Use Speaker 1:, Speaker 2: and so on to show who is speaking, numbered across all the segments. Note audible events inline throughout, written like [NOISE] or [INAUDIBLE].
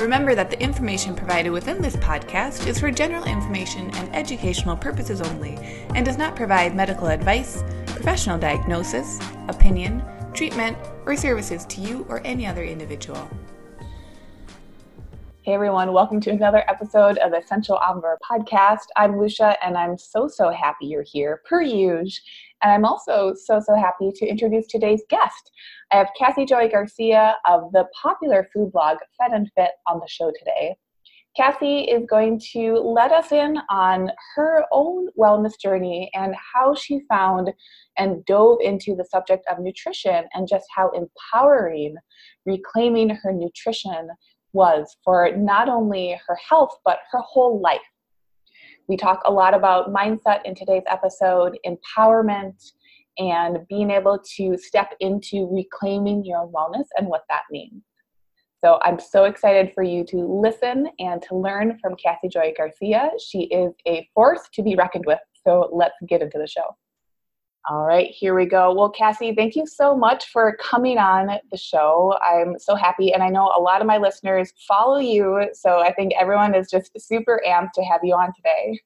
Speaker 1: Remember that the information provided within this podcast is for general information and educational purposes only and does not provide medical advice, professional diagnosis, opinion, treatment, or services to you or any other individual.
Speaker 2: Hey everyone, welcome to another episode of Essential Omnivore Podcast. I'm Lucia and I'm so, so happy you're here, per usual. And I'm also so, so happy to introduce today's guest. I have Cassie Joy Garcia of the popular food blog Fed and Fit on the show today. Cassie is going to let us in on her own wellness journey and how she found and dove into the subject of nutrition and just how empowering reclaiming her nutrition was for not only her health but her whole life. We talk a lot about mindset in today's episode, empowerment, and being able to step into reclaiming your own wellness and what that means. So I'm so excited for you to listen and to learn from Cassie Joy Garcia. She is a force to be reckoned with. So let's get into the show. All right, here we go. Well, Cassie, thank you so much for coming on the show. I'm so happy, and I know a lot of my listeners follow you, so I think everyone is just super amped to have you on today.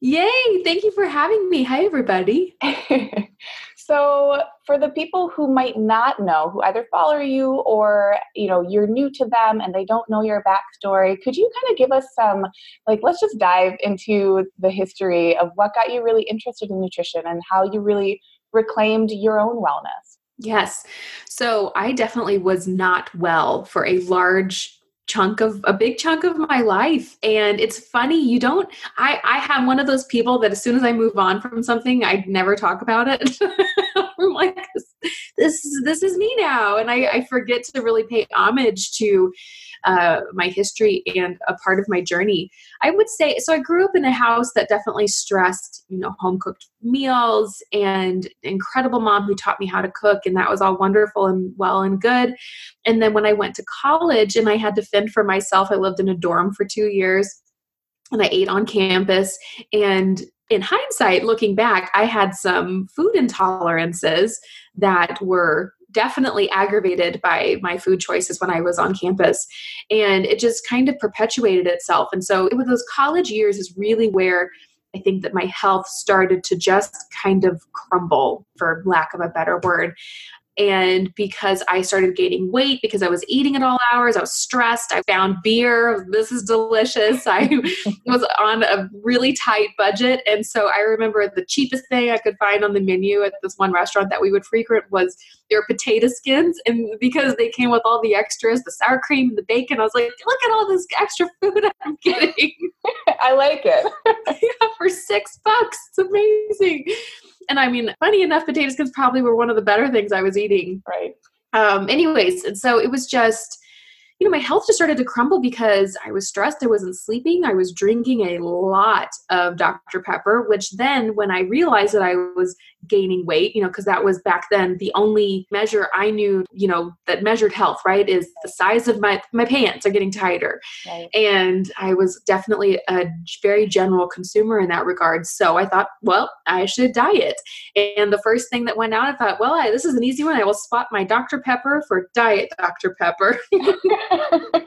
Speaker 3: Yay! Thank you for having me. Hi, everybody. [LAUGHS]
Speaker 2: so, for the people who might not know, who either follow you or you know you're new to them and they don't know your backstory, could you kind of give us some, like, let's just dive into the history of what got you really interested in nutrition and how you really reclaimed your own wellness?
Speaker 3: Yes. So, I definitely was not well for a large chunk of a big chunk of my life. And it's funny you don't i i have one of those people that as soon as i move on from something i never talk about it. [LAUGHS] I'm like this this is me now. And i i forget to really pay homage to uh, my history and a part of my journey. I would say so. I grew up in a house that definitely stressed, you know, home cooked meals and incredible mom who taught me how to cook, and that was all wonderful and well and good. And then when I went to college and I had to fend for myself, I lived in a dorm for two years and I ate on campus. And in hindsight, looking back, I had some food intolerances that were definitely aggravated by my food choices when I was on campus. And it just kind of perpetuated itself. And so, it was those college years, is really where I think that my health started to just kind of crumble, for lack of a better word and because I started gaining weight because I was eating at all hours, I was stressed. I found beer. This is delicious. [LAUGHS] I was on a really tight budget. And so I remember the cheapest thing I could find on the menu at this one restaurant that we would frequent was their potato skins. And because they came with all the extras, the sour cream, the bacon, I was like, look at all this extra food [LAUGHS] I'm getting. [LAUGHS]
Speaker 2: I like it.
Speaker 3: yeah, for six bucks. It's amazing and I mean, funny enough, potato skins probably were one of the better things I was eating.
Speaker 2: Right.
Speaker 3: Um, anyways, and so it was just you know, my health just started to crumble because I was stressed. I wasn't sleeping. I was drinking a lot of Dr. Pepper, which then when I realized that I was gaining weight, you know, because that was back then the only measure I knew, you know, that measured health, right, is the size of my my pants are getting tighter. Right. And I was definitely a very general consumer in that regard. So I thought, well, I should diet. And the first thing that went out, I thought, well, I, this is an easy one. I will swap my Dr. Pepper for Diet Dr. Pepper. [LAUGHS] [LAUGHS]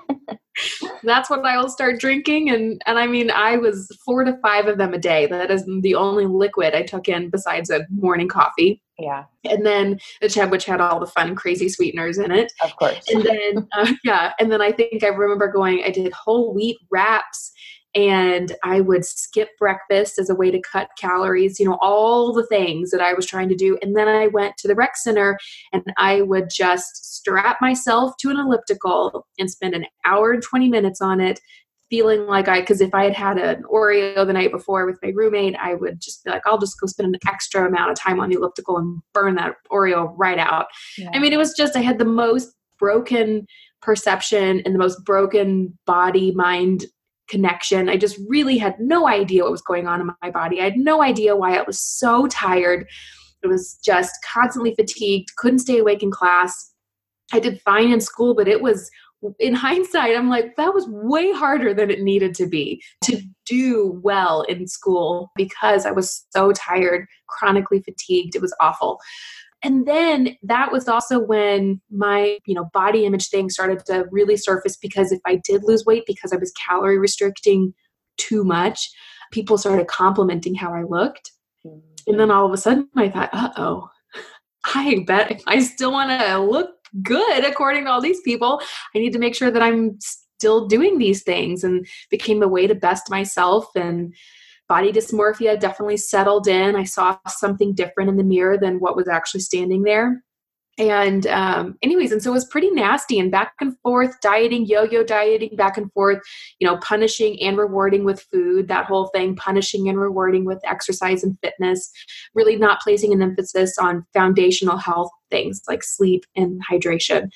Speaker 3: that's what I will start drinking. And and I mean, I was four to five of them a day. That is the only liquid I took in besides a morning coffee.
Speaker 2: Yeah.
Speaker 3: And then the Cheb, which had all the fun, crazy sweeteners in it.
Speaker 2: Of course.
Speaker 3: And then, [LAUGHS] uh, yeah. And then I think I remember going, I did whole wheat wraps and I would skip breakfast as a way to cut calories, you know, all the things that I was trying to do. And then I went to the rec center and I would just strap myself to an elliptical and spend an hour and 20 minutes on it. Feeling like I, because if I had had an Oreo the night before with my roommate, I would just be like, I'll just go spend an extra amount of time on the elliptical and burn that Oreo right out. Yeah. I mean, it was just, I had the most broken perception and the most broken body mind connection. I just really had no idea what was going on in my body. I had no idea why I was so tired. it was just constantly fatigued, couldn't stay awake in class. I did fine in school, but it was in hindsight, I'm like, that was way harder than it needed to be to do well in school because I was so tired, chronically fatigued. It was awful. And then that was also when my, you know, body image thing started to really surface because if I did lose weight because I was calorie restricting too much, people started complimenting how I looked. And then all of a sudden I thought, uh oh, I bet if I still want to look good according to all these people i need to make sure that i'm still doing these things and became a way to best myself. And body dysmorphia definitely settled in. I saw something different in the mirror than what was actually standing there and um, anyways and so it was pretty nasty and back and forth dieting yo-yo dieting back and forth you know punishing and rewarding with food that whole thing punishing and rewarding with exercise and fitness really not placing an emphasis on foundational health things like sleep and hydration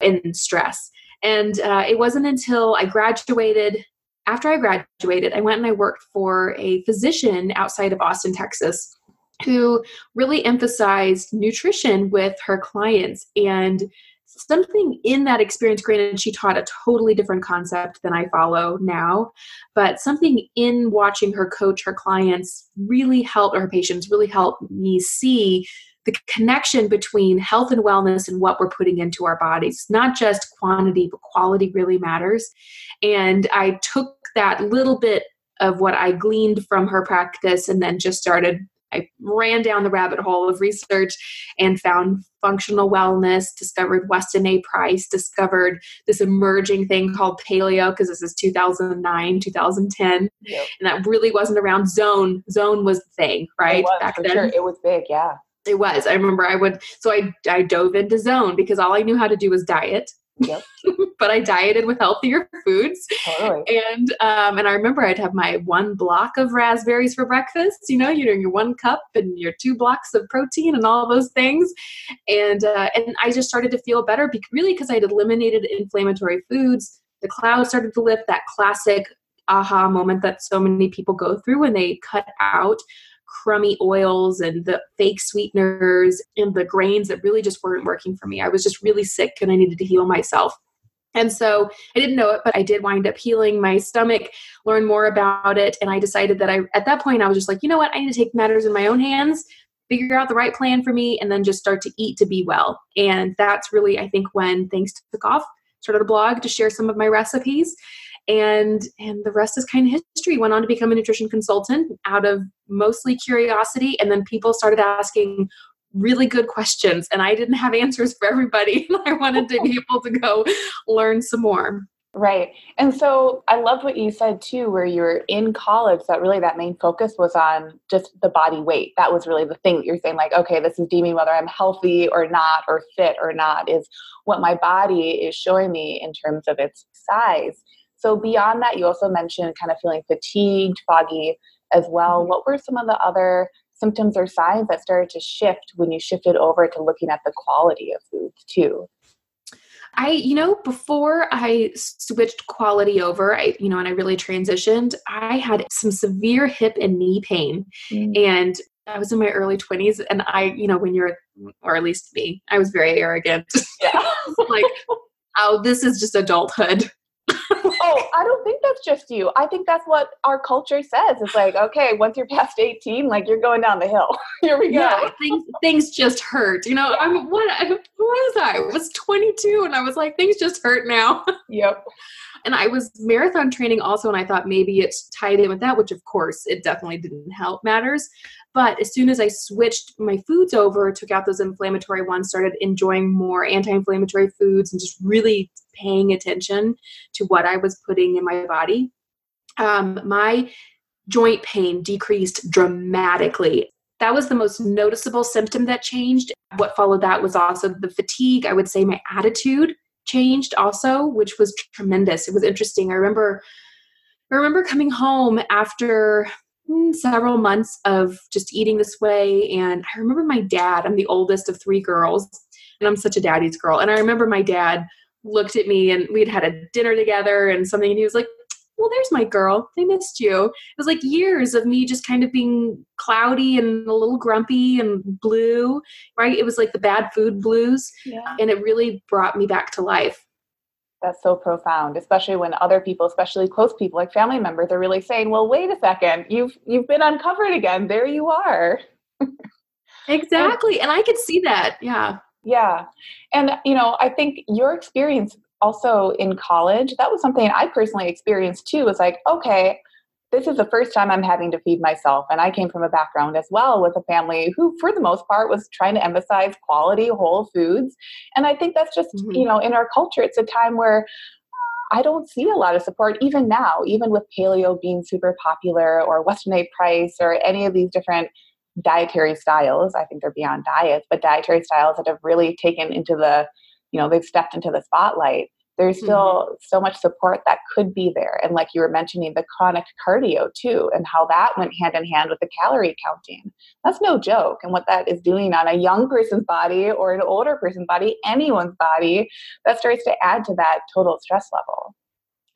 Speaker 3: and stress. And uh, it wasn't until i graduated after i graduated i went and i worked for a physician outside of austin texas who really emphasized nutrition with her clients. And something in that experience granted she taught a totally different concept than i follow now but something in watching her coach her clients really helped her patients really helped me see the connection between health and wellness and what we're putting into our bodies. Not just quantity but quality really matters. And i took that little bit of what i gleaned from her practice and then just started I ran down the rabbit hole of research and found functional wellness, discovered Weston A. Price, discovered this emerging thing called paleo, because this is 2009, 2010. Yep. And that really wasn't around zone. Zone was the thing, right?
Speaker 2: Was, Back then. Sure. It was big, yeah.
Speaker 3: It was. I remember I would, so I, I dove into zone because all I knew how to do was diet. Yep. [LAUGHS] but I dieted with healthier [LAUGHS] foods. Totally. And um, and I remember I'd have my one block of raspberries for breakfast. You know, you're your one cup and your two blocks of protein and all those things. And uh, and I just started to feel better, be- really because I had eliminated inflammatory foods. The cloud started to lift. That classic aha moment that so many people go through when they cut out crummy oils and the fake sweeteners and the grains that really just weren't working for me. I was just really sick and I needed to heal myself. And so I didn't know it, but I did wind up healing my stomach, learn more about it. And I decided that I, at that point, I was just like, you know what? I need to take matters in my own hands, figure out the right plan for me, and then just start to eat to be well. And that's really, I think, when things took off. Started a blog to share some of my recipes and and the rest is kind of history. Went on to become a nutrition consultant out of mostly curiosity and then people started asking really good questions and i didn't have answers for everybody [LAUGHS] and i wanted to be [LAUGHS] able to go learn some more.
Speaker 2: Right. And so i love what you said too where you were in college that really that main focus was on just the body weight. That was really the thing that you're saying like okay this is deeming whether i'm healthy or not or fit or not is what my body is showing me in terms of its size so beyond that, you also mentioned kind of feeling fatigued, foggy as well. Mm-hmm. What were some of the other symptoms or signs that started to shift when you shifted over to looking at the quality of foods too?
Speaker 3: I, you know, before I switched quality over, I, you know, and I really transitioned, I had some severe hip and knee pain. Mm. And I was in my early 20s and I, you know, when you're, or at least me, I was very arrogant. Yeah. [LAUGHS] like, oh, this is just adulthood
Speaker 2: oh, I don't think that's just you. I think that's what our culture says. It's like, okay, once you're past 18, like you're going down the hill. [LAUGHS] Here we go. Yeah,
Speaker 3: things, things just hurt. You know, yeah. I'm what, what was I? I was 22 and I was like, things just hurt now. [LAUGHS]
Speaker 2: Yep.
Speaker 3: And I was marathon training also, and I thought maybe it's tied in with that, which of course it definitely didn't help matters. But as soon as I switched my foods over, took out those inflammatory ones, started enjoying more anti inflammatory foods, and just really paying attention to what I was putting in my body, um, my joint pain decreased dramatically. That was the most noticeable symptom that changed. What followed that was also the fatigue. I would say my attitude changed also, which was tremendous. It was interesting. I remember I remember coming home after several months of just eating this way. And I remember my dad, I'm the oldest of three girls, and I'm such a daddy's girl. And I remember my dad looked at me and we'd had a dinner together and something, and he was like, well, there's my girl. I missed you. It was like years of me just kind of being cloudy and a little grumpy and blue, right? It was like the bad food blues. Yeah. And it really brought me back to life.
Speaker 2: That's so profound, especially when other people, especially close people like family members, are really saying, Well, wait a second, you've you've been uncovered again. There you are. [LAUGHS]
Speaker 3: exactly. and, and I could see that. Yeah.
Speaker 2: Yeah. And you know, I think your experience also in college, that was something I personally experienced too. Was like, okay, this is the first time I'm having to feed myself. And I came from a background as well with a family who, for the most part, was trying to emphasize quality, whole foods. And I think that's just, mm-hmm. you know, in our culture, it's a time where I don't see a lot of support even now, even with paleo being super popular or Weston A. Price or any of these different dietary styles. I think they're beyond diets, but dietary styles that have really taken into the, you know, they've stepped into the spotlight there's still mm-hmm. so much support that could be there. And like you were mentioning, the chronic cardio too, and how that went hand in hand with the calorie counting. That's no joke. And what that is doing on a young person's body or an older person's body, anyone's body, that starts to add to that total stress level.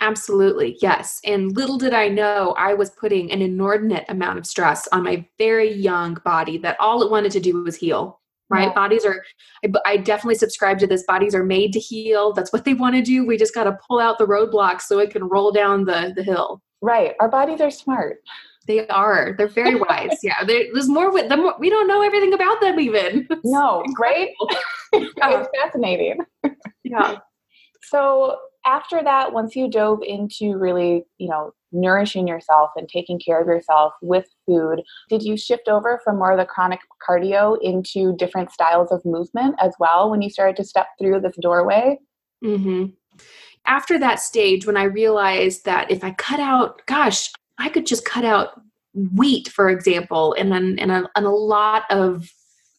Speaker 3: Absolutely, yes. And little did I know I was putting an inordinate amount of stress on my very young body that all it wanted to do was heal right? Yeah. bodies are I, I, definitely subscribe to this bodies are made to heal. That's what they want to do. We just got to pull out the roadblocks so it can roll down the the hill.
Speaker 2: Right our bodies are smart.
Speaker 3: They are they're very [LAUGHS] wise yeah. There's more with them we don't know everything about them even. [LAUGHS]
Speaker 2: No right? [LAUGHS] it's fascinating.
Speaker 3: Yeah.
Speaker 2: So after that once you dove into really you know nourishing yourself and taking care of yourself with food, did you shift over from more of the chronic cardio into different styles of movement as well when you started to step through this doorway?
Speaker 3: Mm-hmm. After that stage, when I realized that if I cut out, gosh, I could just cut out wheat, for example, and then and a, and a lot of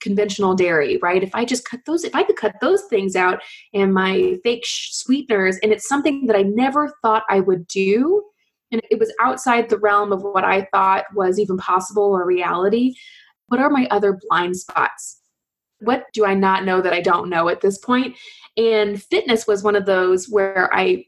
Speaker 3: conventional dairy, right? If I just cut those, if I could cut those things out and my fake sweeteners, and it's something that I never thought I would do, and it was outside the realm of what I thought was even possible or reality. What are my other blind spots? What do I not know that I don't know at this point? And fitness was one of those where I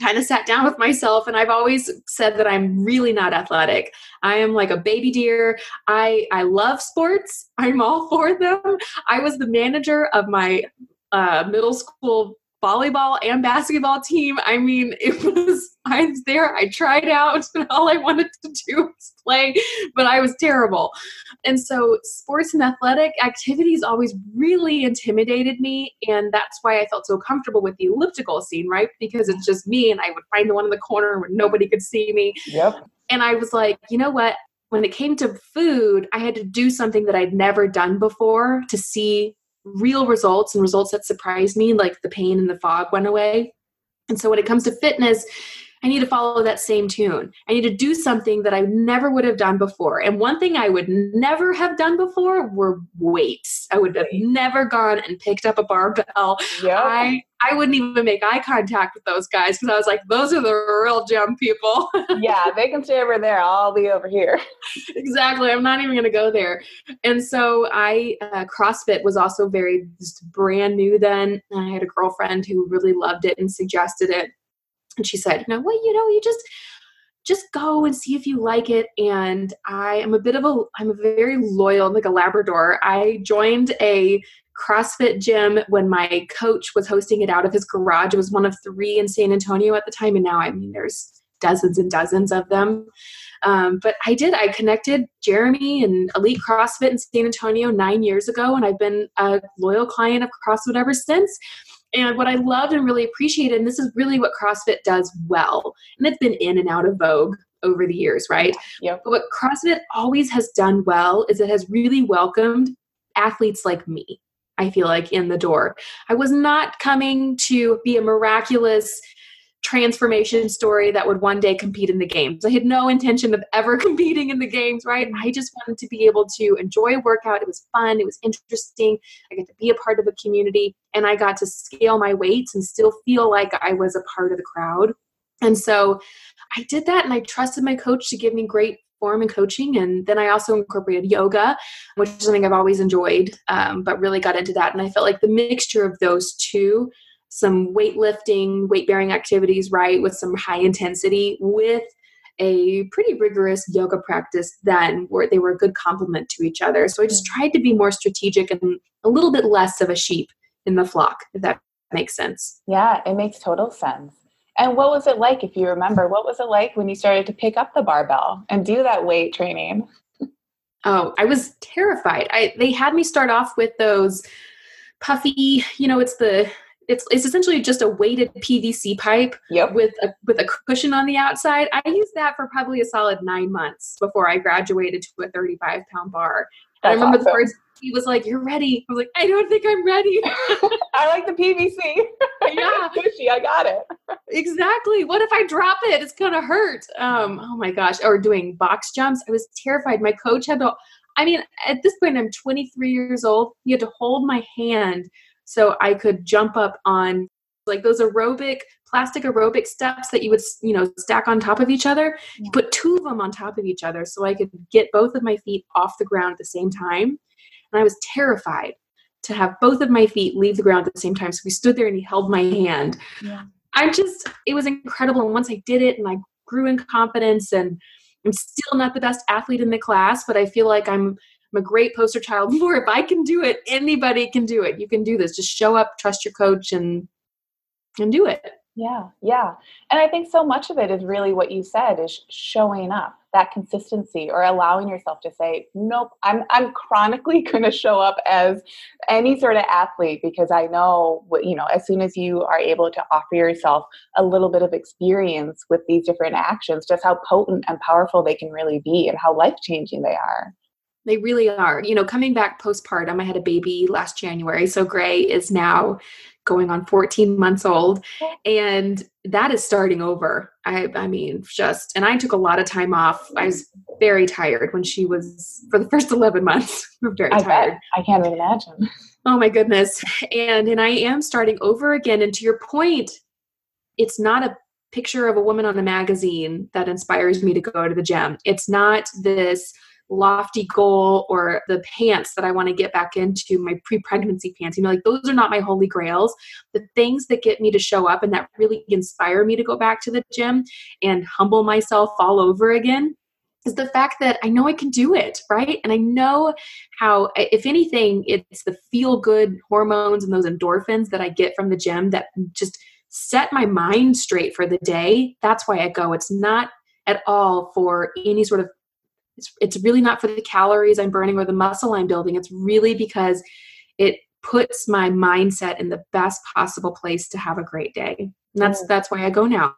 Speaker 3: kind of sat down with myself and I've always said that I'm really not athletic. I am like a baby deer. I I love sports. I'm all [LAUGHS] for them. I was the manager of my uh, middle school volleyball and basketball team. I mean, [LAUGHS] it was, I was there, I tried out, [LAUGHS] and all I wanted to do was play, but I was terrible. And so, sports and athletic activities always really intimidated me. And that's why I felt so comfortable with the elliptical scene, right? Because it's just me, and I would find the one in the corner where nobody could see me.
Speaker 2: Yep.
Speaker 3: And I was like, you know what? When it came to food, I had to do something that I'd never done before to see real results and results that surprised me, like the pain and the fog went away. And so when it comes to fitness, I need to follow that same tune. I need to do something that I never would have done before. And one thing I would never have done before were weights. I would have never gone and picked up a barbell. Yep. I I wouldn't even make eye contact with those guys because I was like, those are the real gym people. [LAUGHS]
Speaker 2: yeah, they can stay over there. I'll be over here. [LAUGHS]
Speaker 3: exactly. I'm not even going to go there. And so I, uh, CrossFit was also very brand new then. I had a girlfriend who really loved it and suggested it and she said, you know, well, you know, you just just go and see if you like it. And I am a bit of a I'm a very loyal, like a Labrador. I joined a CrossFit gym when my coach was hosting it out of his garage. It was one of three in San Antonio at the time, and now I mean there's dozens and dozens of them. Um, but I did. I connected Jeremy and Elite CrossFit in San Antonio nine years ago, and I've been a loyal client of CrossFit ever since. And what I loved and really appreciated, and this is really what CrossFit does well, and it's been in and out of vogue over the years, right?
Speaker 2: Yep.
Speaker 3: But what CrossFit always has done well is it has really welcomed athletes like me. I feel like in the door. I was not coming to be a miraculous transformation story that would one day compete in the games. I had no intention of ever [LAUGHS] competing in the games, right? I just wanted to be able to enjoy a workout. It was fun, it was interesting. I got to be a part of a community and I got to scale my weights and still feel like I was a part of the crowd. And so I did that and I trusted my coach to give me great form and coaching. And then I also incorporated yoga, which is something I've always enjoyed, um, but really got into that. And I felt like the mixture of those two some weightlifting, weight bearing activities, right, with some high intensity, with a pretty rigorous yoga practice then where they were a good complement to each other. So I just tried to be more strategic and a little bit less of a sheep in the flock, if that makes sense.
Speaker 2: Yeah, it makes total sense. And what was it like, if you remember, what was it like when you started to pick up the barbell and do that weight training?
Speaker 3: Oh, I was terrified. I they had me start off with those puffy, you know, it's the it's it's essentially just a weighted PVC pipe
Speaker 2: yep.
Speaker 3: with a with a cushion on the outside. I used that for probably a solid nine months before I graduated to a 35 pound bar. I remember awesome. the first he was like, "You're ready." I was like, "I don't think I'm ready." [LAUGHS] [LAUGHS]
Speaker 2: I like the PVC. [LAUGHS]
Speaker 3: yeah,
Speaker 2: cushy. I got it.
Speaker 3: exactly. What if I drop it? It's gonna hurt. Um. Oh my gosh. Or doing box jumps. I was terrified. My coach had to. I mean, at this point, I'm 23 years old. He had to hold my hand so I could jump up on like those aerobic plastic aerobic steps that you would you know stack on top of each other yeah. put two of them on top of each other so i could get both of my feet off the ground at the same time and I was terrified to have both of my feet leave the ground at the same time. So we stood there and he held my hand. Yeah. I just, it was incredible. And once I did it and I grew in confidence and I'm still not the best athlete in the class, but I feel like I'm, I'm a great poster child [LAUGHS] for if I can do it, anybody can do it. You can do this. Just show up, trust your coach and and do it.
Speaker 2: Yeah, yeah. And I think so much of it is really what you said is showing up, that consistency or allowing yourself to say, nope, I'm I'm chronically [LAUGHS] going to show up as any sort of athlete because I know what, you know, as soon as you are able to offer yourself a little bit of experience with these different actions, just how potent and powerful they can really be and how life-changing they are.
Speaker 3: They really are. You know, coming back postpartum, I had a baby last January. So Gray is now going on 14 months old and that is starting over i i mean just and i took a lot of time off i was very tired when she was for the first [LAUGHS] 11 months [LAUGHS] very I tired bet.
Speaker 2: i can't imagine
Speaker 3: oh my goodness and and i am starting over again and to your point it's not a picture of a woman on a magazine that inspires me to go to the gym it's not this lofty goal or the pants that I want to get back into, my pre pregnancy pants. You know, like those are not my holy grails. The things that get me to show up and that really inspire me to go back to the gym and humble myself all over again is the fact that I know I can do it, right? And I know how, if anything, it's the feel good hormones and those endorphins that I get from the gym that just set my mind straight for the day. That's why I go. It's not at all for any sort of it's, it's really not for the calories I'm burning or the muscle I'm building. It's really because it puts my mindset in the best possible place to have a great day. And that's mm. that's why I go now.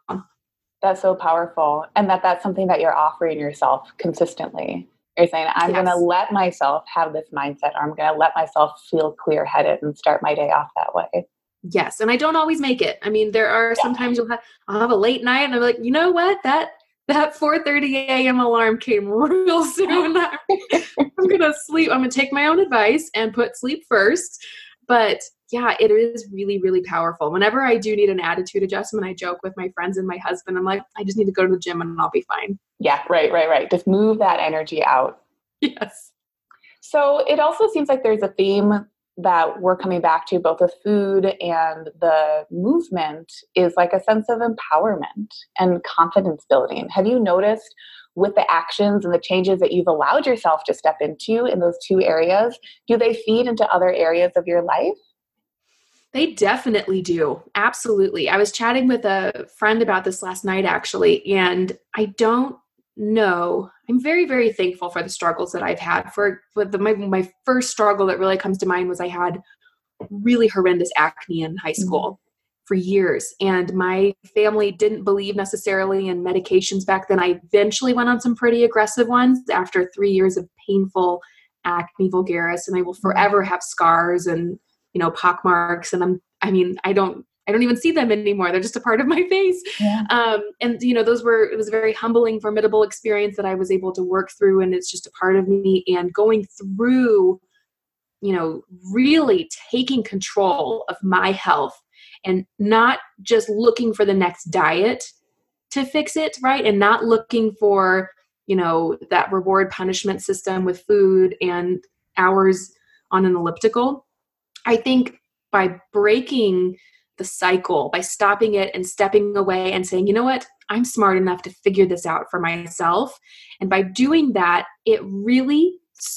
Speaker 2: That's so powerful. And that that's something that you're offering yourself consistently. You're saying, I'm yes. going to let myself have this mindset, or I'm going to let myself feel clear headed and start my day off that way.
Speaker 3: Yes, and I don't always make it. I mean, there are yeah. sometimes you'll have I'll have a late night, and I'm like, you know what, that that 4:30 a.m. alarm came real soon. [LAUGHS] I'm gonna sleep. I'm gonna take my own advice and put sleep first. But yeah, it is really, really powerful. Whenever I do need an attitude adjustment, I joke with my friends and my husband. I'm like, I just need to go to the gym and I'll be fine.
Speaker 2: Yeah, right, right, right. Just move that energy out.
Speaker 3: Yes.
Speaker 2: So it also seems like there's a theme that we're coming back to both with food and the movement is like a sense of empowerment and confidence building. Have you noticed with the actions and the changes that you've allowed yourself to step into in those two areas, do they feed into other areas of your life?
Speaker 3: They definitely do. Absolutely. I was chatting with a friend about this last night actually, and I don't know i'm very very thankful for the struggles that i've had for, for the, my, my first struggle that really comes to mind was i had really horrendous acne in high mm-hmm. school mm-hmm. for years and my family didn't believe necessarily in medications back then i eventually went on some pretty aggressive ones after three years of painful acne vulgaris and i will mm-hmm. forever have scars and you know pock marks and i'm i mean i don't I don't even see them anymore. They're just a part of my [LAUGHS] face. Yeah. Um, and you know, those were it was a very humbling, formidable experience that I was able to work through, and it's just a part of me. And going through, you know, really taking control of my health and not just looking for the next diet to fix it, right? And not looking for you know that reward punishment system with food and hours on an elliptical. I think by breaking the cycle by stopping it and stepping away and saying, you know what, I'm smart enough to figure this out for myself. And by doing that, it really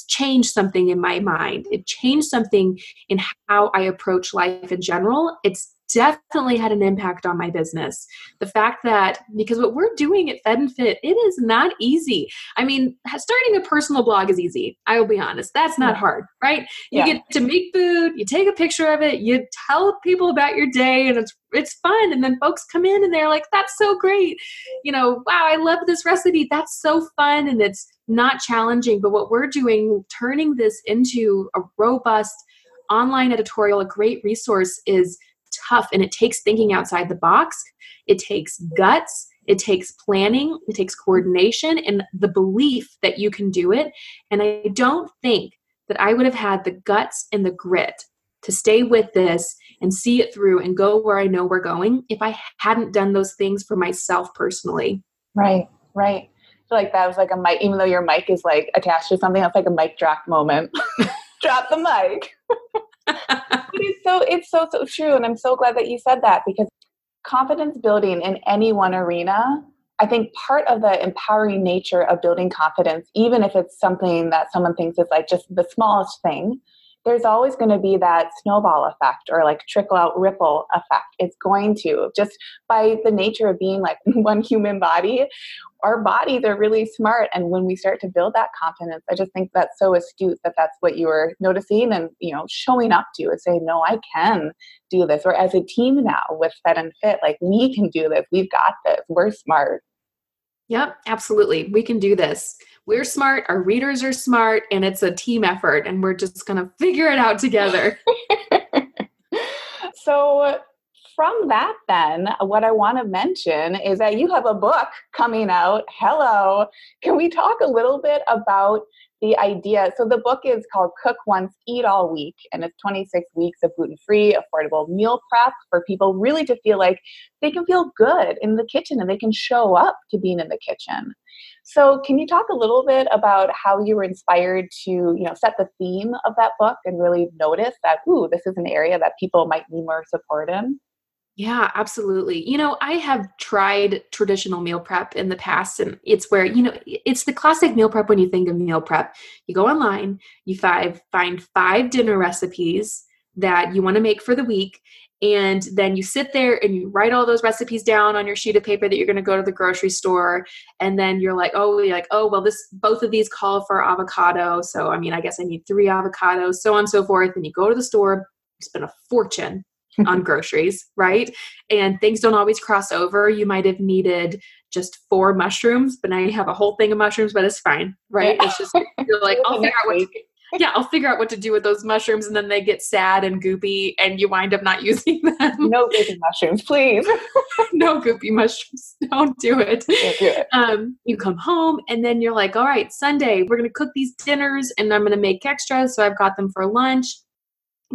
Speaker 3: changed something in my mind. It changed something in how I approach life in general. It's definitely had an impact on my business. The fact that, because what we're doing at Fed and Fit, it is not easy. I mean, starting a personal blog is easy. I will be honest. That's not hard, right? You yeah. get to make food, you take a picture of it, you tell people about your day, and it's it's fun. And then folks come in and they're like, that's so great. You know, wow, I love this recipe. That's so fun. And it's not challenging. But what we're doing, turning this into a robust online editorial, a great resource is tough and it takes thinking outside the box. It takes guts. It takes planning, it takes coordination, and the belief that you can do it. And I don't think that I would have had the guts and the grit to stay with this and see it through and go where I know we're going if I hadn't done those things for myself personally.
Speaker 2: Right, right. I feel like that was like a mic, even though your mic is like attached to something, that's like a mic drop moment. [LAUGHS] drop the mic. [LAUGHS] it's so it's so so true and i'm so glad that you said that because confidence building in any one arena i think part of the empowering nature of building confidence even if it's something that someone thinks is like just the smallest thing there's always going to be that snowball effect or like trickle out ripple effect. It's going to just by the nature of being like [LAUGHS] one human body. Our bodies are really smart, and when we start to build that confidence, I just think that's so astute that that's what you were noticing and you know showing up to and saying, "No, I can do this." Or as a team now with Fed and Fit, like we can do this. We've got this. We're smart.
Speaker 3: Yep, absolutely. We can do this we're smart, our readers are smart, and it's a team effort, and we're just going to figure it out together. [LAUGHS] [LAUGHS]
Speaker 2: so, from that, then, what I want to mention is that you have a book coming out. Hello. Can we talk a little bit about the idea. So the book is called Cook Once, Eat All Week, and it's 26 weeks of gluten free, affordable meal prep for people really to feel like they can feel good in the kitchen and they can show up to being in the kitchen. So, can you talk a little bit about how you were inspired to, you know, set the theme of that book and really notice that, ooh, this is an area that people might need more support in?
Speaker 3: Yeah, absolutely. You know, I have tried traditional meal prep in the past, and it's where, you know, it's the classic meal prep when you think of meal prep. You go online, you five, find five dinner recipes that you want to make for the week, and then you sit there and you write all those recipes down on your sheet of paper that you're going to go to the grocery store and then you're like oh you're like oh well this both of these call for avocado so i mean i guess i need three avocados so on and so forth and you go to the store you spend a fortune [LAUGHS] on groceries, right? And things don't always cross over. You might have needed just four mushrooms, but now you have a whole thing of mushrooms, but it's fine, right? It's just you're like, [LAUGHS] I'll figure out what to, yeah, I'll figure out what to do with those mushrooms, and then they get sad and goopy, and you wind up not [LAUGHS] using them.
Speaker 2: No goopy mushrooms, please. [LAUGHS]
Speaker 3: no goopy mushrooms. [LAUGHS] Don't do it.
Speaker 2: Don't do it.
Speaker 3: Um, you come home, and then you're like, all right, Sunday, we're gonna cook these dinners, and I'm gonna make extras, so I've got them for lunch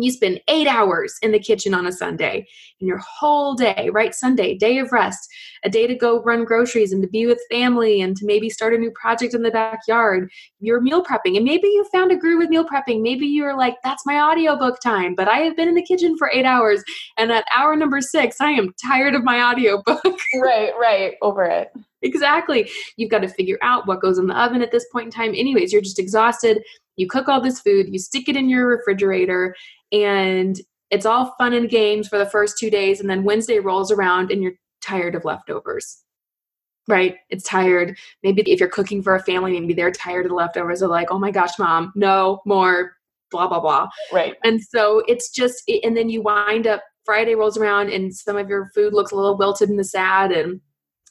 Speaker 3: you spend eight hours in the kitchen on a Sunday in your whole day, right? Sunday, day of rest, a day to go run groceries and to be with family and to maybe start a new project in the backyard. You're meal prepping. And maybe you found a groove with meal prepping. Maybe you're like, that's my audiobook time, but I have been in the kitchen for eight hours. And at hour number six, I am tired of my audiobook. [LAUGHS]
Speaker 2: right, right. Over it.
Speaker 3: Exactly. You've got to figure out what goes in the oven at this point in time. Anyways, you're just exhausted. You cook all this food, you stick it in your refrigerator, and it's all fun and games for the first two days and then wednesday rolls around and you're tired of leftovers right it's tired maybe if you're cooking for a family maybe they're tired of the leftovers they're like oh my gosh mom no more blah blah blah
Speaker 2: right
Speaker 3: and so it's just and then you wind up friday rolls around and some of your food looks a little wilted and sad and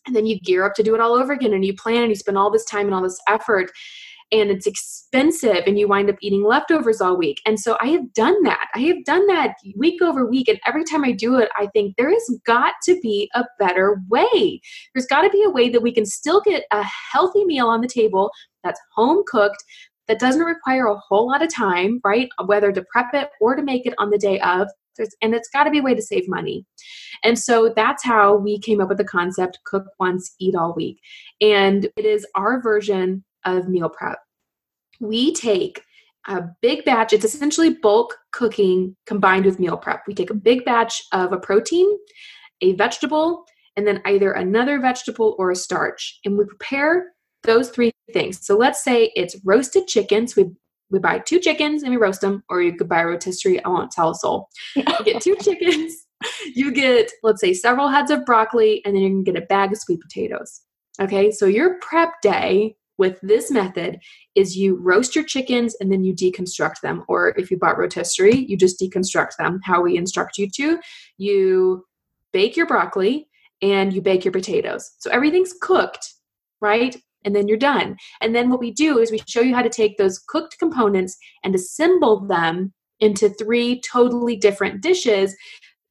Speaker 3: and then you gear up to do it all over again and you plan and you spend all this time and all this effort and it's expensive and you wind up eating leftovers all week. And so I have done that. I have done that week over week. And every time I do it, I think there has got to be a better way. There's got to be a way that we can still get a healthy meal on the table that's home cooked, that doesn't require a whole lot of time, right? Whether to prep it or to make it on the day of. And it's got to be a way to save money. And so that's how we came up with the concept cook once, eat all week. And it is our version of meal prep. We take a big batch. It's essentially bulk cooking combined with meal prep. We take a big batch of a protein, a vegetable, and then either another vegetable or a starch. And we prepare those three things. So let's say it's roasted chicken. So We we buy two chickens and we roast them, or you could buy rotisserie. I won't tell a soul. You get two [LAUGHS] chickens. You get, let's say, several heads of broccoli, and then you can get a bag of sweet potatoes. Okay, so your prep day with this method is you roast your chickens and then you deconstruct them. Or if you bought rotisserie, you just deconstruct them how we instruct you to. You bake your broccoli and you bake your potatoes. So everything's cooked, right? And then you're done. And then what we do is we show you how to take those cooked components and assemble them into three totally different dishes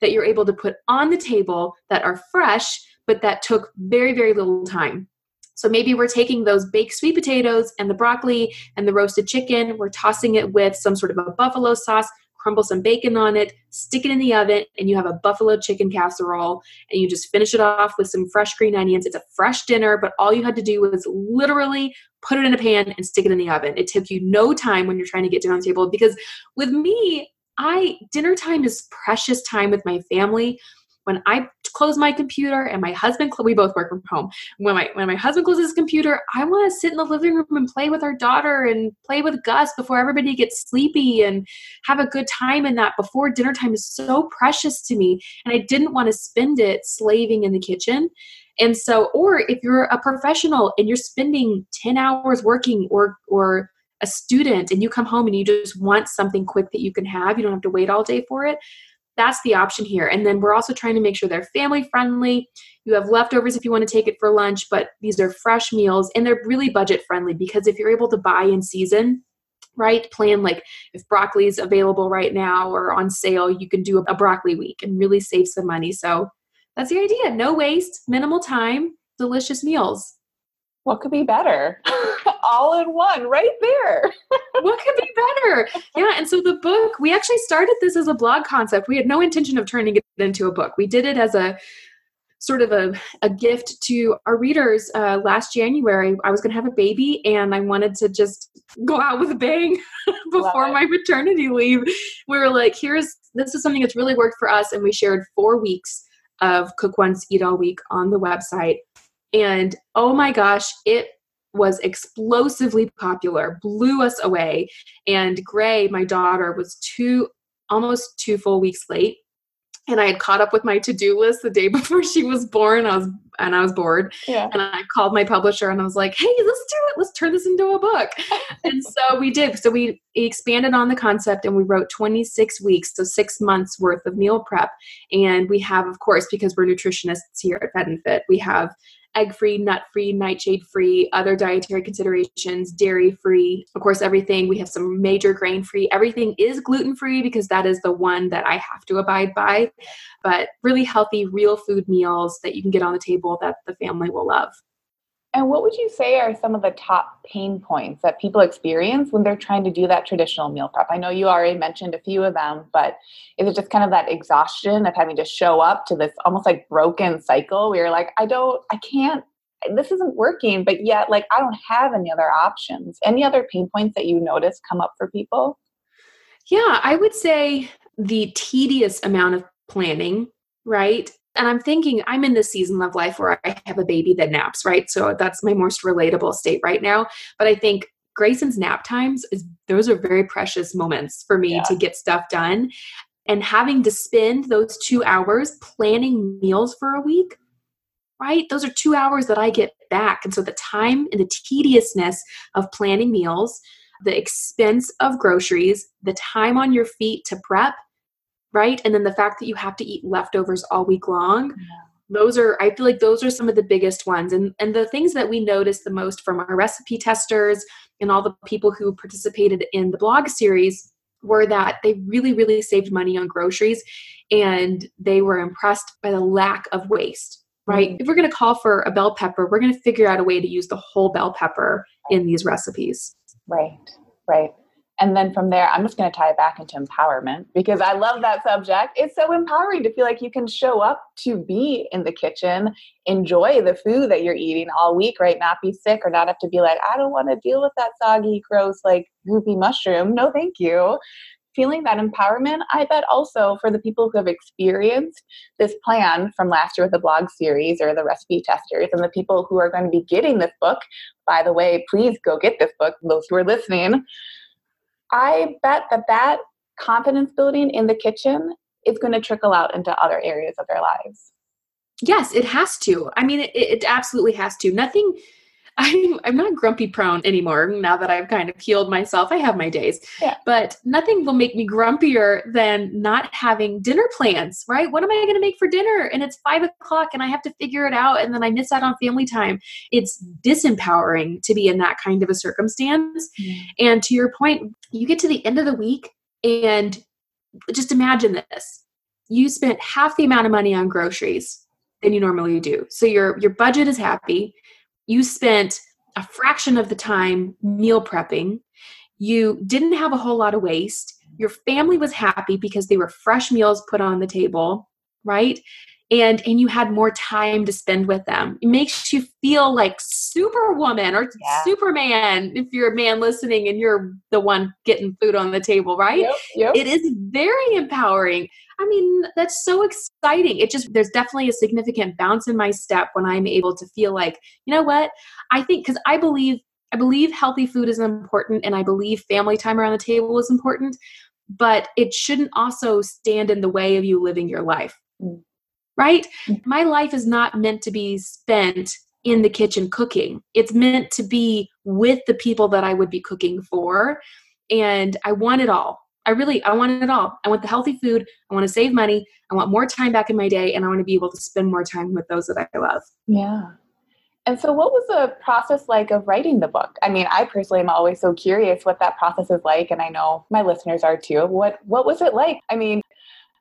Speaker 3: that you're able to put on the table that are fresh, but that took very, very little time. So maybe we're taking those baked sweet potatoes and the broccoli and the roasted chicken, we're tossing it with some sort of a buffalo sauce, crumble some bacon on it, stick it in the oven, and you have a buffalo chicken casserole. And you just finish it off with some fresh green onions. It's a fresh dinner, but all you had to do was literally put it in a pan and stick it in the oven. It took you no time when you're trying to get dinner on the table because with me, I dinner time is precious time with my family when I close my computer and my husband, we both work from home. When my when my husband closes his computer, I want to sit in the living room and play with our daughter and play with Gus before everybody gets sleepy and have a good time in that before dinner time is so precious to me. And I didn't want to spend it slaving in the kitchen. And so, or if you're a professional and you're spending 10 hours working or or a student and you come home and you just want something quick that you can have, you don't have to wait all day for it that's the option here. And then we're also trying to make sure they're family friendly. You have leftovers if you want to take it for lunch, but these are fresh meals and they're really budget friendly because if you're able to buy in season, right? Plan like if broccoli is available right now or on sale, you can do a broccoli week and really save some money. So that's the idea. No waste, minimal time, delicious meals.
Speaker 2: What could be better? [LAUGHS] All in one, right there.
Speaker 3: what could be better? Yeah. And so the book, we actually started this as a blog concept. We had no intention of turning it into a book. We did it as a sort of a, a gift to our readers uh, last January. I was going to have a baby and I wanted to just go out with a bang [LAUGHS] before my maternity leave. We were like, here's this is something that's really worked for us. And we shared four weeks of Cook Once, Eat All Week on the website. And oh my gosh, it was explosively popular, blew us away. And Gray, my daughter, was two almost two full weeks late. And I had caught up with my to-do list the day [LAUGHS] before she was born. I was and I was bored.
Speaker 2: Yeah.
Speaker 3: And I called my publisher and I was like, hey, let's do it. Let's turn this into a book. [LAUGHS] and so we did. So we expanded on the concept and we wrote 26 weeks, so six months worth of meal prep. And we have, of course, because we're nutritionists here at Fed and Fit, we have egg free, nut free, nightshade free, other dietary considerations, dairy free. Of course, everything. We have some major grain free. Everything is gluten free because that is the one that I have to abide by. But really healthy, real food meals that you can get on the table that the family will love.
Speaker 2: And what would you say are some of the top pain points that people experience when they're trying to do that traditional meal prep? I know you already mentioned a few of them, but is it just kind of that exhaustion of having to show up to this almost like broken cycle where you're like, I don't, I can't, this isn't working, but yet like I don't have any other options. Any other pain points that you notice come up for people?
Speaker 3: Yeah, I would say the tedious amount of planning, right? And I'm thinking I'm in this season of life where I have a baby that naps, right? So that's my most relatable state right now. But I think Grayson's nap times is those are very precious moments for me yeah. to get stuff done. And having to spend those two hours planning meals for a week, right? Those are two hours that I get back. And so the time and the tediousness of planning meals, the expense of groceries, the time on your feet to prep, right? And then the fact that you have to eat leftovers all week long. Yeah. Those are I feel like those are some of the biggest ones. And and the things that we noticed the most from our recipe testers and all the people who participated in the blog series were that they really really saved money on groceries and they were impressed by the lack of waste right? Mm-hmm. If we're going to call for a bell pepper, we're going to figure out a way to use the whole bell pepper in these recipes.
Speaker 2: Right, right. And then from there, I'm just going to tie it back into empowerment because I love that subject. It's so empowering to feel like you can show up to be in the kitchen, enjoy the food that you're eating all week, right? Not be sick or not have to be like, I don't want to deal with that soggy, gross, like goopy mushroom. No, thank you feeling that empowerment, I bet also for the people who have experienced this plan from last year with the blog series or the recipe testers, and the people who are going to be getting this book, by the way, please go get this book, those who are listening. I bet that that confidence building in the kitchen is going to trickle out into other areas of their lives.
Speaker 3: Yes, it has to. I mean, it, it absolutely has to. Nothing I'm I'm not grumpy prone anymore now that I've kind of healed myself. I have my days. Yeah. But nothing will make me grumpier than not having dinner plans, right? What am I gonna make for dinner? And it's five o'clock and I have to figure it out and then I miss out on family time. It's disempowering to be in that kind of a circumstance. Mm. And to your point, you get to the end of the week and just imagine this. You spent half the amount of money on groceries than you normally do. So your your budget is happy you spent a fraction of the time meal prepping. You didn't have a whole lot of waste. Your family was happy because they were fresh meals put on the table, right? And and you had more time to spend with them. It makes you feel like superwoman or yeah. superman if you're a man listening and you're the one getting food on the table, right? Yep, yep. It is very empowering. I mean, that's so exciting. It just, there's definitely a significant bounce in my step when I'm able to feel like, you know what? I think, because I believe, I believe healthy food is important and I believe family time around the table is important, but it shouldn't also stand in the way of you living your life. Mm. Right? Mm. My life is not meant to be spent in the kitchen cooking. It's meant to be with the people that I would be cooking for. And I want it all. I really I want it all. I want the healthy food. I want to save money. I want more time back in my day, and I want to be able to spend more time with those that I love.
Speaker 2: Yeah. And so, what was the process like of writing the book? I mean, I personally am always so curious what that process is like, and I know my listeners are too. What What was it like? I mean,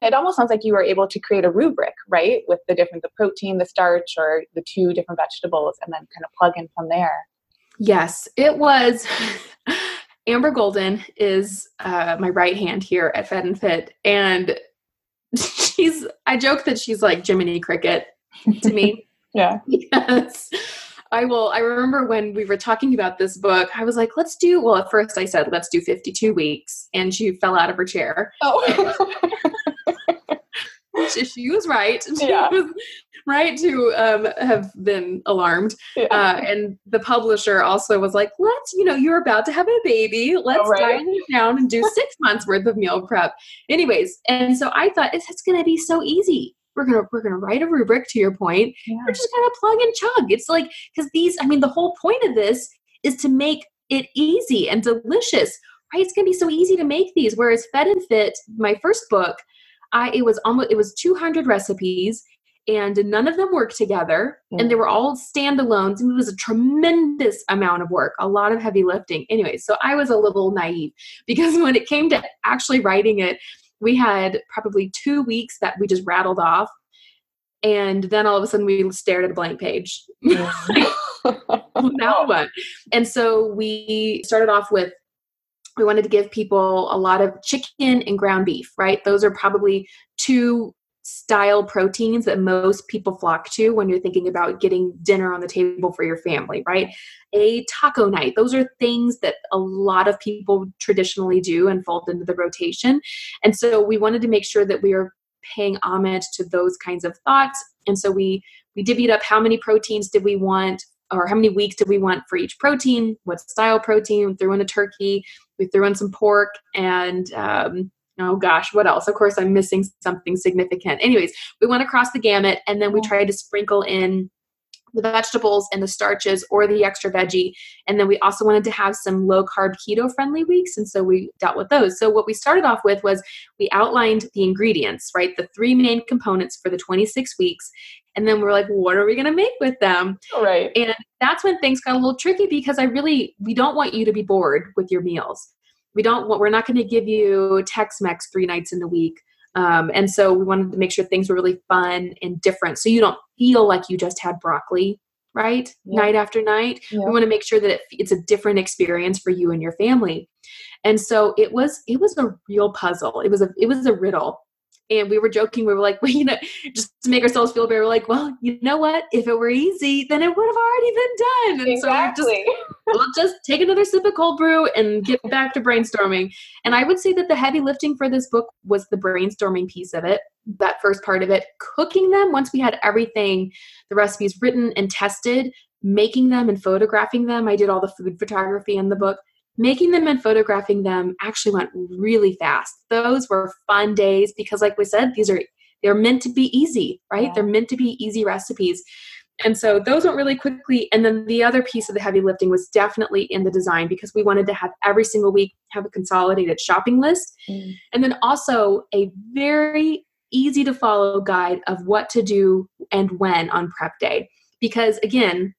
Speaker 2: it almost sounds like you were able to create a rubric, right, with the different the protein, the starch, or the two different vegetables, and then kind of plug in from there.
Speaker 3: Yes, it was. [LAUGHS] Amber Golden is uh, my right hand here at Fed and Fit, and [LAUGHS] she's. I joke that she's like Jiminy Cricket to me. [LAUGHS]
Speaker 2: yeah.
Speaker 3: Yes. I will. I remember when we were talking about this book, I was like, let's do. Well, at first I said, let's do 52 weeks. And she fell out of her chair. Oh. She, she was right. [LAUGHS] She yeah. was right to um, have been alarmed. Yeah. Uh, and the publisher also was like, let's, you know, you're about to have a baby. Let's oh, right. dial it down and do [LAUGHS] six months worth of meal prep. Anyways, and so I thought it's, it's going to be so easy we're gonna we're gonna write a rubric to your point yeah. we're just gonna plug and chug it's like because these i mean the whole point of this is to make it easy and delicious right it's gonna be so easy to make these whereas fed and fit my first book I it was almost it was 200 recipes and none of them worked together mm. and they were all standalones and it was a tremendous amount of work a lot of heavy lifting. Anyway so i was a little naive [LAUGHS] because when it came to actually writing it we had probably two weeks that we just rattled off and then all of a sudden we stared at a blank page. [LAUGHS] [LAUGHS] Now what? And so we started off with we wanted to give people a lot of chicken and ground beef, right? Those are probably two style proteins that most people flock to when you're thinking about getting dinner on the table for your family, right? A taco night. Those are things that a lot of people traditionally do and fold into the rotation. And so we wanted to make sure that we are paying homage to those kinds of thoughts. And so we we divvied up how many proteins did we want or how many weeks did we want for each protein, what style protein, threw in a turkey, we threw in some pork and um, oh gosh, what else? Of course, I'm missing something significant. Anyways, we went across the gamut and then we tried to sprinkle in the vegetables and the starches or the extra veggie. And then we also wanted to have some low carb keto friendly weeks. And so we dealt with those. So what we started off with was we outlined the ingredients, right? The three main components for the 26 weeks. And then we're like, what are we going to make with them?
Speaker 2: Right.
Speaker 3: And that's when things got a little tricky because I really, we don't want you to be bored with your meals. We don't want, we're not going to give you Tex Mex three nights in the week. Um, and so we wanted to make sure things were really fun and different. So you don't feel like you just had broccoli right? Yeah. Night after night. Yeah. We want to make sure that it, it's a different experience for you and your family. And so it was it was a real puzzle. It was a it was a riddle and we were joking. We were like, [LAUGHS] well, you know, just to make ourselves feel better, we're like, well, you know what? If it were easy, then it would have already been done. And
Speaker 2: exactly.
Speaker 3: so we just, [LAUGHS] we'll just take another sip of cold brew and get back to brainstorming. And I would say that the heavy lifting for this book was the brainstorming piece of it, that first part of it. Cooking them, once we had everything, the recipes written and tested, making them and photographing them. I did all the food photography in the book making them and photographing them actually went really fast. Those were fun days because like we said, these are they're meant to be easy, right? Yeah. They're meant to be easy recipes. And so those went really quickly. And then the other piece of the heavy lifting was definitely in the design because we wanted to have every single week have a consolidated shopping list. Mm. And then also a very easy to follow guide of what to do and when on prep day. Because again,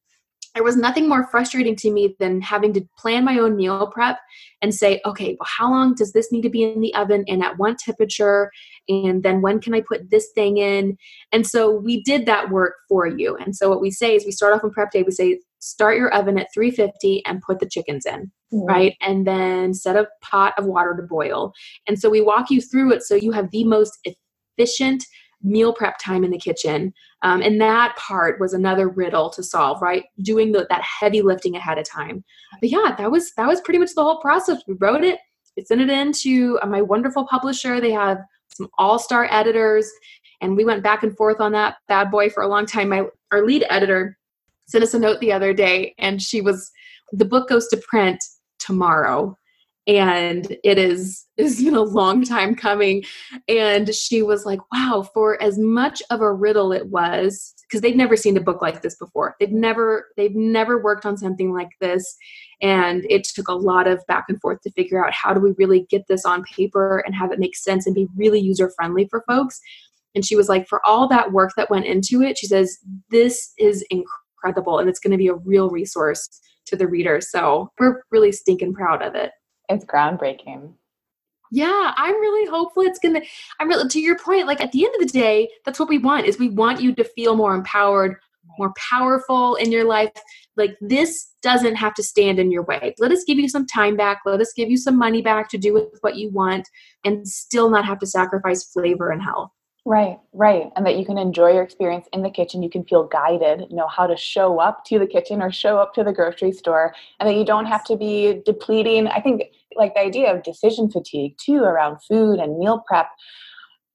Speaker 3: there was nothing more frustrating to me than having to plan my own meal prep and say, okay, well, how long does this need to be in the oven and at what temperature? And then when can I put this thing in? And so we did that work for you. And so what we say is we start off on prep day, we say, start your oven at 350 and put the chickens in, mm-hmm. right? And then set a pot of water to boil. And so we walk you through it so you have the most efficient meal prep time in the kitchen. Um, and that part was another riddle to solve, right? Doing the, that heavy lifting ahead of time. But yeah, that was that was pretty much the whole process. We wrote it, we sent it in to uh, my wonderful publisher. They have some all-star editors, and we went back and forth on that bad boy for a long time. My our lead editor sent us a note the other day, and she was the book goes to print tomorrow and it is it's been a long time coming. And she was like wow for as much of a riddle it was because they've never seen a book like this before. They've never they've never worked on something like this. And it took a lot of back and forth to figure out how do we really get this on paper and have it make sense and be really user friendly for folks. And she was like for all that work that went into it she says this is incredible and it's going to be a real resource to the reader. So we're really stinking proud of it
Speaker 2: it's groundbreaking.
Speaker 3: Yeah, I'm really hopeful it's gonna. I'm really to your point. Like at the end of the day, that's what we want. Is we want you to feel more empowered, more powerful in your life. Like this doesn't have to stand in your way. Let us give you some time back. Let us give you some money back to do with what you want, and still not have to sacrifice flavor and health.
Speaker 2: Right, right. And that you can enjoy your experience in the kitchen. You can feel guided, know how to show up to the kitchen or show up to the grocery store, and that you don't have to be depleting. I think, like the idea of decision fatigue too around food and meal prep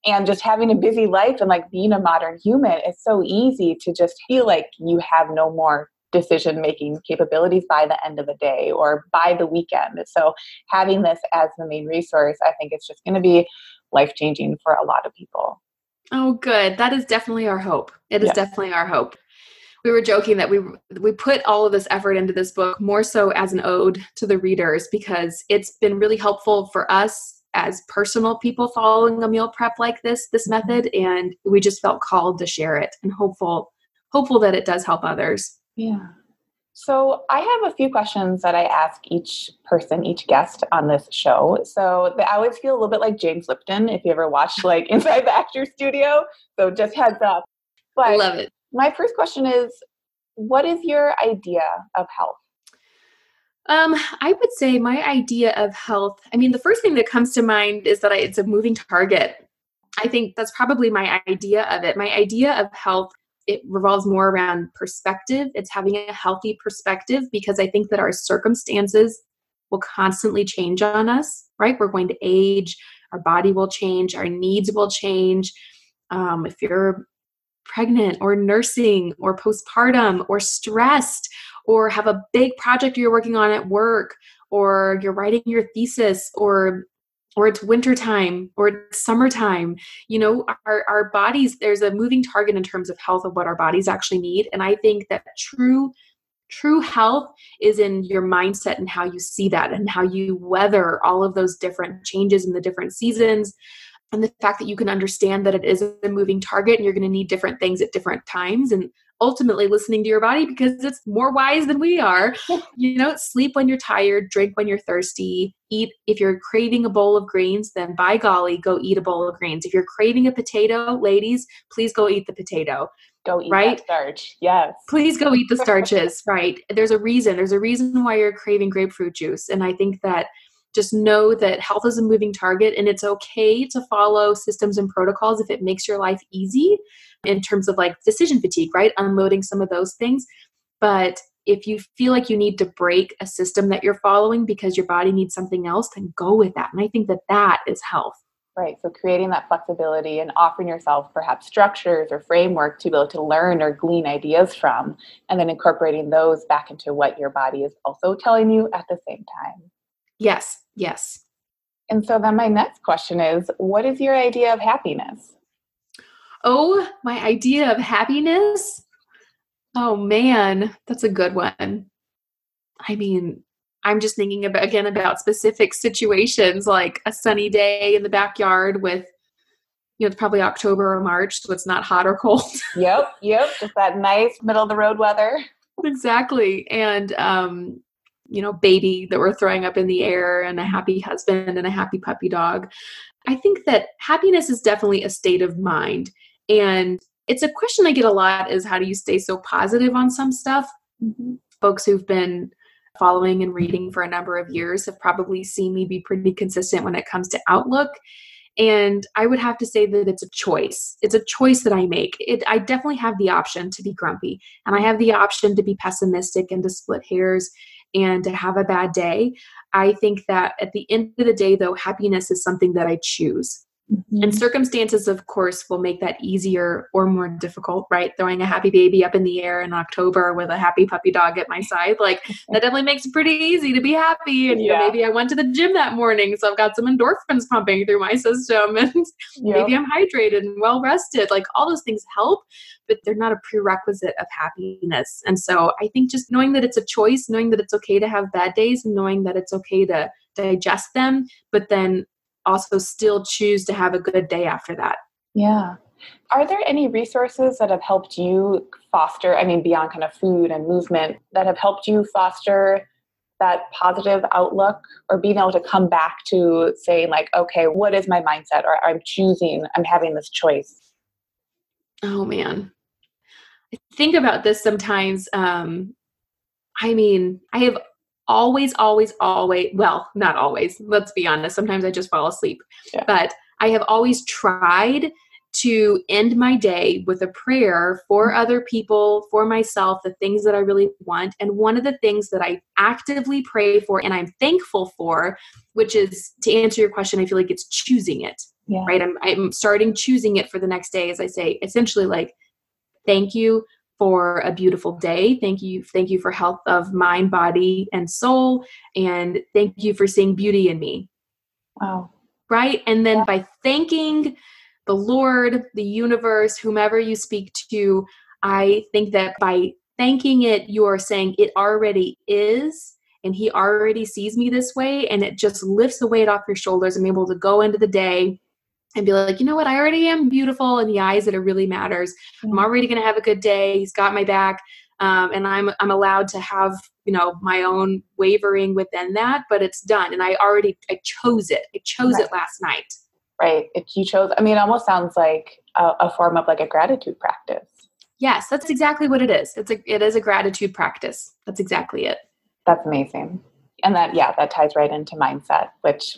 Speaker 2: and just having a busy life and like being a modern human, it's so easy to just feel like you have no more decision making capabilities by the end of the day or by the weekend. So having this as the main resource, I think it's just going to be life changing for a lot of people.
Speaker 3: Oh, good. That is definitely our hope. It is definitely our hope. We were joking that we we put all of this effort into this book more so as an ode to the readers because it's been really helpful for us as personal people following a meal prep like this this method and we just felt called to share it and hopeful hopeful that it does help others.
Speaker 2: Yeah. So, I have a few questions that I ask each person, each guest on this show. So, I always feel a little bit like James Lipton if you ever watched [LAUGHS] like Inside the Actor Studio. So, just heads up.
Speaker 3: But I love it.
Speaker 2: My first question is What is your idea of health?
Speaker 3: Um, I would say my idea of health, I mean, the first thing that comes to mind is that I, it's a moving target. I think that's probably my idea of it. My idea of health it revolves more around perspective. It's having a healthy perspective because I think that our circumstances will constantly change on us, right? We're going to age, our body will change, our needs will change. Um, if you're pregnant or nursing or postpartum or stressed or have a big project you're working on at work or you're writing your thesis or or it's wintertime or it's summertime you know our, our bodies there's a moving target in terms of health of what our bodies actually need and i think that true true health is in your mindset and how you see that and how you weather all of those different changes in the different seasons and the fact that you can understand that it is a moving target and you're going to need different things at different times and ultimately listening to your body because it's more wise than we are. [LAUGHS] you know, sleep when you're tired, drink when you're thirsty, eat if you're craving a bowl of greens, then by golly, go eat a bowl of greens. If you're craving a potato, ladies, please go eat the potato.
Speaker 2: Go eat right? starch. Yes.
Speaker 3: Please go eat the starches, [LAUGHS] right? There's a reason. There's a reason why you're craving grapefruit juice. And I think that just know that health is a moving target and it's okay to follow systems and protocols if it makes your life easy in terms of like decision fatigue, right? Unloading some of those things. But if you feel like you need to break a system that you're following because your body needs something else, then go with that. And I think that that is health.
Speaker 2: Right. So creating that flexibility and offering yourself perhaps structures or framework to be able to learn or glean ideas from, and then incorporating those back into what your body is also telling you at the same time.
Speaker 3: Yes. Yes.
Speaker 2: And so then my next question is what is your idea of happiness?
Speaker 3: Oh, my idea of happiness? Oh man, that's a good one. I mean, I'm just thinking about again about specific situations like a sunny day in the backyard with you know, it's probably October or March, so it's not hot or cold. [LAUGHS]
Speaker 2: yep, yep. Just that nice middle of the road weather.
Speaker 3: Exactly. And um, you know, baby that we're throwing up in the air and a happy husband and a happy puppy dog. I think that happiness is definitely a state of mind. And it's a question I get a lot is how do you stay so positive on some stuff? Mm-hmm. Folks who've been following and reading for a number of years have probably seen me be pretty consistent when it comes to outlook. And I would have to say that it's a choice. It's a choice that I make. It, I definitely have the option to be grumpy, and I have the option to be pessimistic and to split hairs and to have a bad day. I think that at the end of the day, though, happiness is something that I choose. Mm-hmm. And circumstances, of course, will make that easier or more difficult, right? Throwing a happy baby up in the air in October with a happy puppy dog at my side, like [LAUGHS] that definitely makes it pretty easy to be happy. And, you know, maybe I went to the gym that morning, so I've got some endorphins pumping through my [LAUGHS] system, and maybe I'm hydrated and well rested. Like all those things help, but they're not a prerequisite of happiness. And so I think just knowing that it's a choice, knowing that it's okay to have bad days, knowing that it's okay to digest them, but then also still choose to have a good day after that.
Speaker 2: Yeah. Are there any resources that have helped you foster, I mean, beyond kind of food and movement, that have helped you foster that positive outlook or being able to come back to saying, like, okay, what is my mindset? Or I'm choosing, I'm having this choice?
Speaker 3: Oh, man. I think about this sometimes. Um, I mean, I have always, always, always, well, not always, let's be honest. Sometimes I just fall asleep. Yeah. But I have always tried to end my day with a prayer for mm-hmm. other people, for myself, the things that I really want. And one of the things that I actively pray for and I'm thankful for, which is to answer your question, I feel like it's choosing it. Yeah. Right. I'm I'm starting choosing it for the next day as I say, essentially like, thank you for a beautiful day. Thank you. Thank you for health of mind, body, and soul. And thank you for seeing beauty in me.
Speaker 2: Wow.
Speaker 3: Right. And then yeah. by thanking the Lord, the universe, whomever you speak to, I think that by thanking it, you are saying it already is. And he already sees me this way, and it just lifts the weight off your shoulders. I'm able to go into the day and be like, you know what, I already am beautiful in the eyes that it really matters. I'm already going to have a good day. He's got my back. Um, and I'm I'm allowed to have you know my own wavering within that, but it's done, and I already I chose it. I chose right. it last night.
Speaker 2: Right. If you chose, I mean, it almost sounds like a, a form of like a gratitude practice.
Speaker 3: Yes, that's exactly what it is. It's a it is a gratitude practice. That's exactly it.
Speaker 2: That's amazing. And that yeah, that ties right into mindset, which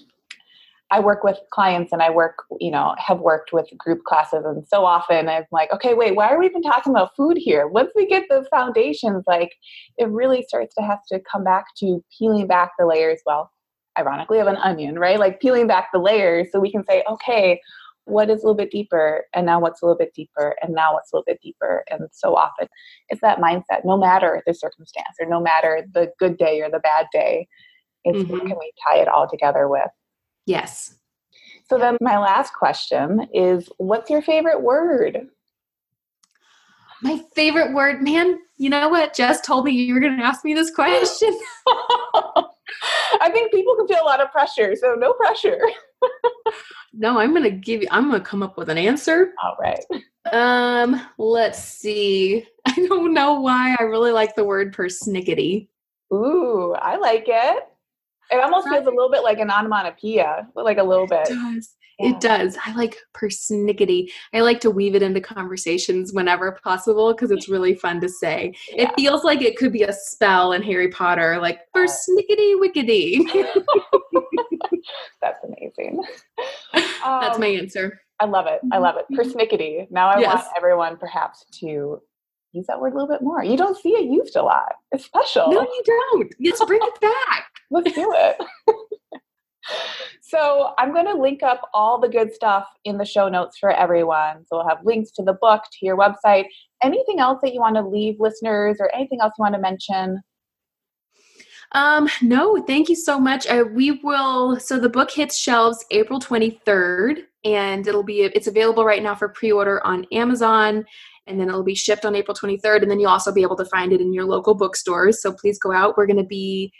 Speaker 2: I work with clients and I work, you know, have worked with group classes and so often I'm like, okay, wait, why are we even talking about food here? Once we get the foundations, like it really starts to have to come back to peeling back the layers. Well, ironically of an onion, right? Like peeling back the layers so we can say, okay, what is a little bit deeper and now what's a little bit deeper and now what's a little bit deeper and so often it's that mindset no matter the circumstance or no matter the good day or the bad day it's mm-hmm. what can we tie it all together with
Speaker 3: Yes.
Speaker 2: So then my last question is what's your favorite word?
Speaker 3: My favorite word, man, you know what? Jess told me you were going to ask me this question. [LAUGHS]
Speaker 2: I think people can feel a lot of pressure, so no pressure.
Speaker 3: no, I'm gonna give you. I'm gonna come up with an answer.
Speaker 2: All right.
Speaker 3: Um, let's see. [LAUGHS] I don't know why I really like the word persnickety.
Speaker 2: Ooh, I like it. It almost feels a little bit like an onomatopoeia, but like a little bit.
Speaker 3: It does.
Speaker 2: Yeah.
Speaker 3: It does. I like persnickety. I like to weave it into conversations whenever possible because it's really fun to say.
Speaker 2: Yeah.
Speaker 3: It feels like it could be a spell in Harry Potter, like persnickety wickety. [LAUGHS]
Speaker 2: That's amazing.
Speaker 3: That's
Speaker 2: Um,
Speaker 3: my answer.
Speaker 2: I love it. I love it. Persnickety. Now I want everyone perhaps to use that word a little bit more. You don't see it used a lot. It's special.
Speaker 3: No, you don't. Let's bring it back.
Speaker 2: Let's do it. so I'm going to link up all the good stuff in the show notes for everyone. So we'll have links to the book, to your website. Anything else that you want to leave listeners or anything else you want to mention?
Speaker 3: Um, no, thank you so much. We will. So the book hits shelves April 23rd, and it'll be it's available right now for pre-order on Amazon, and then it'll be shipped on April 23rd, and then you'll also be able to find it in your local bookstores. So please go out. We're going to be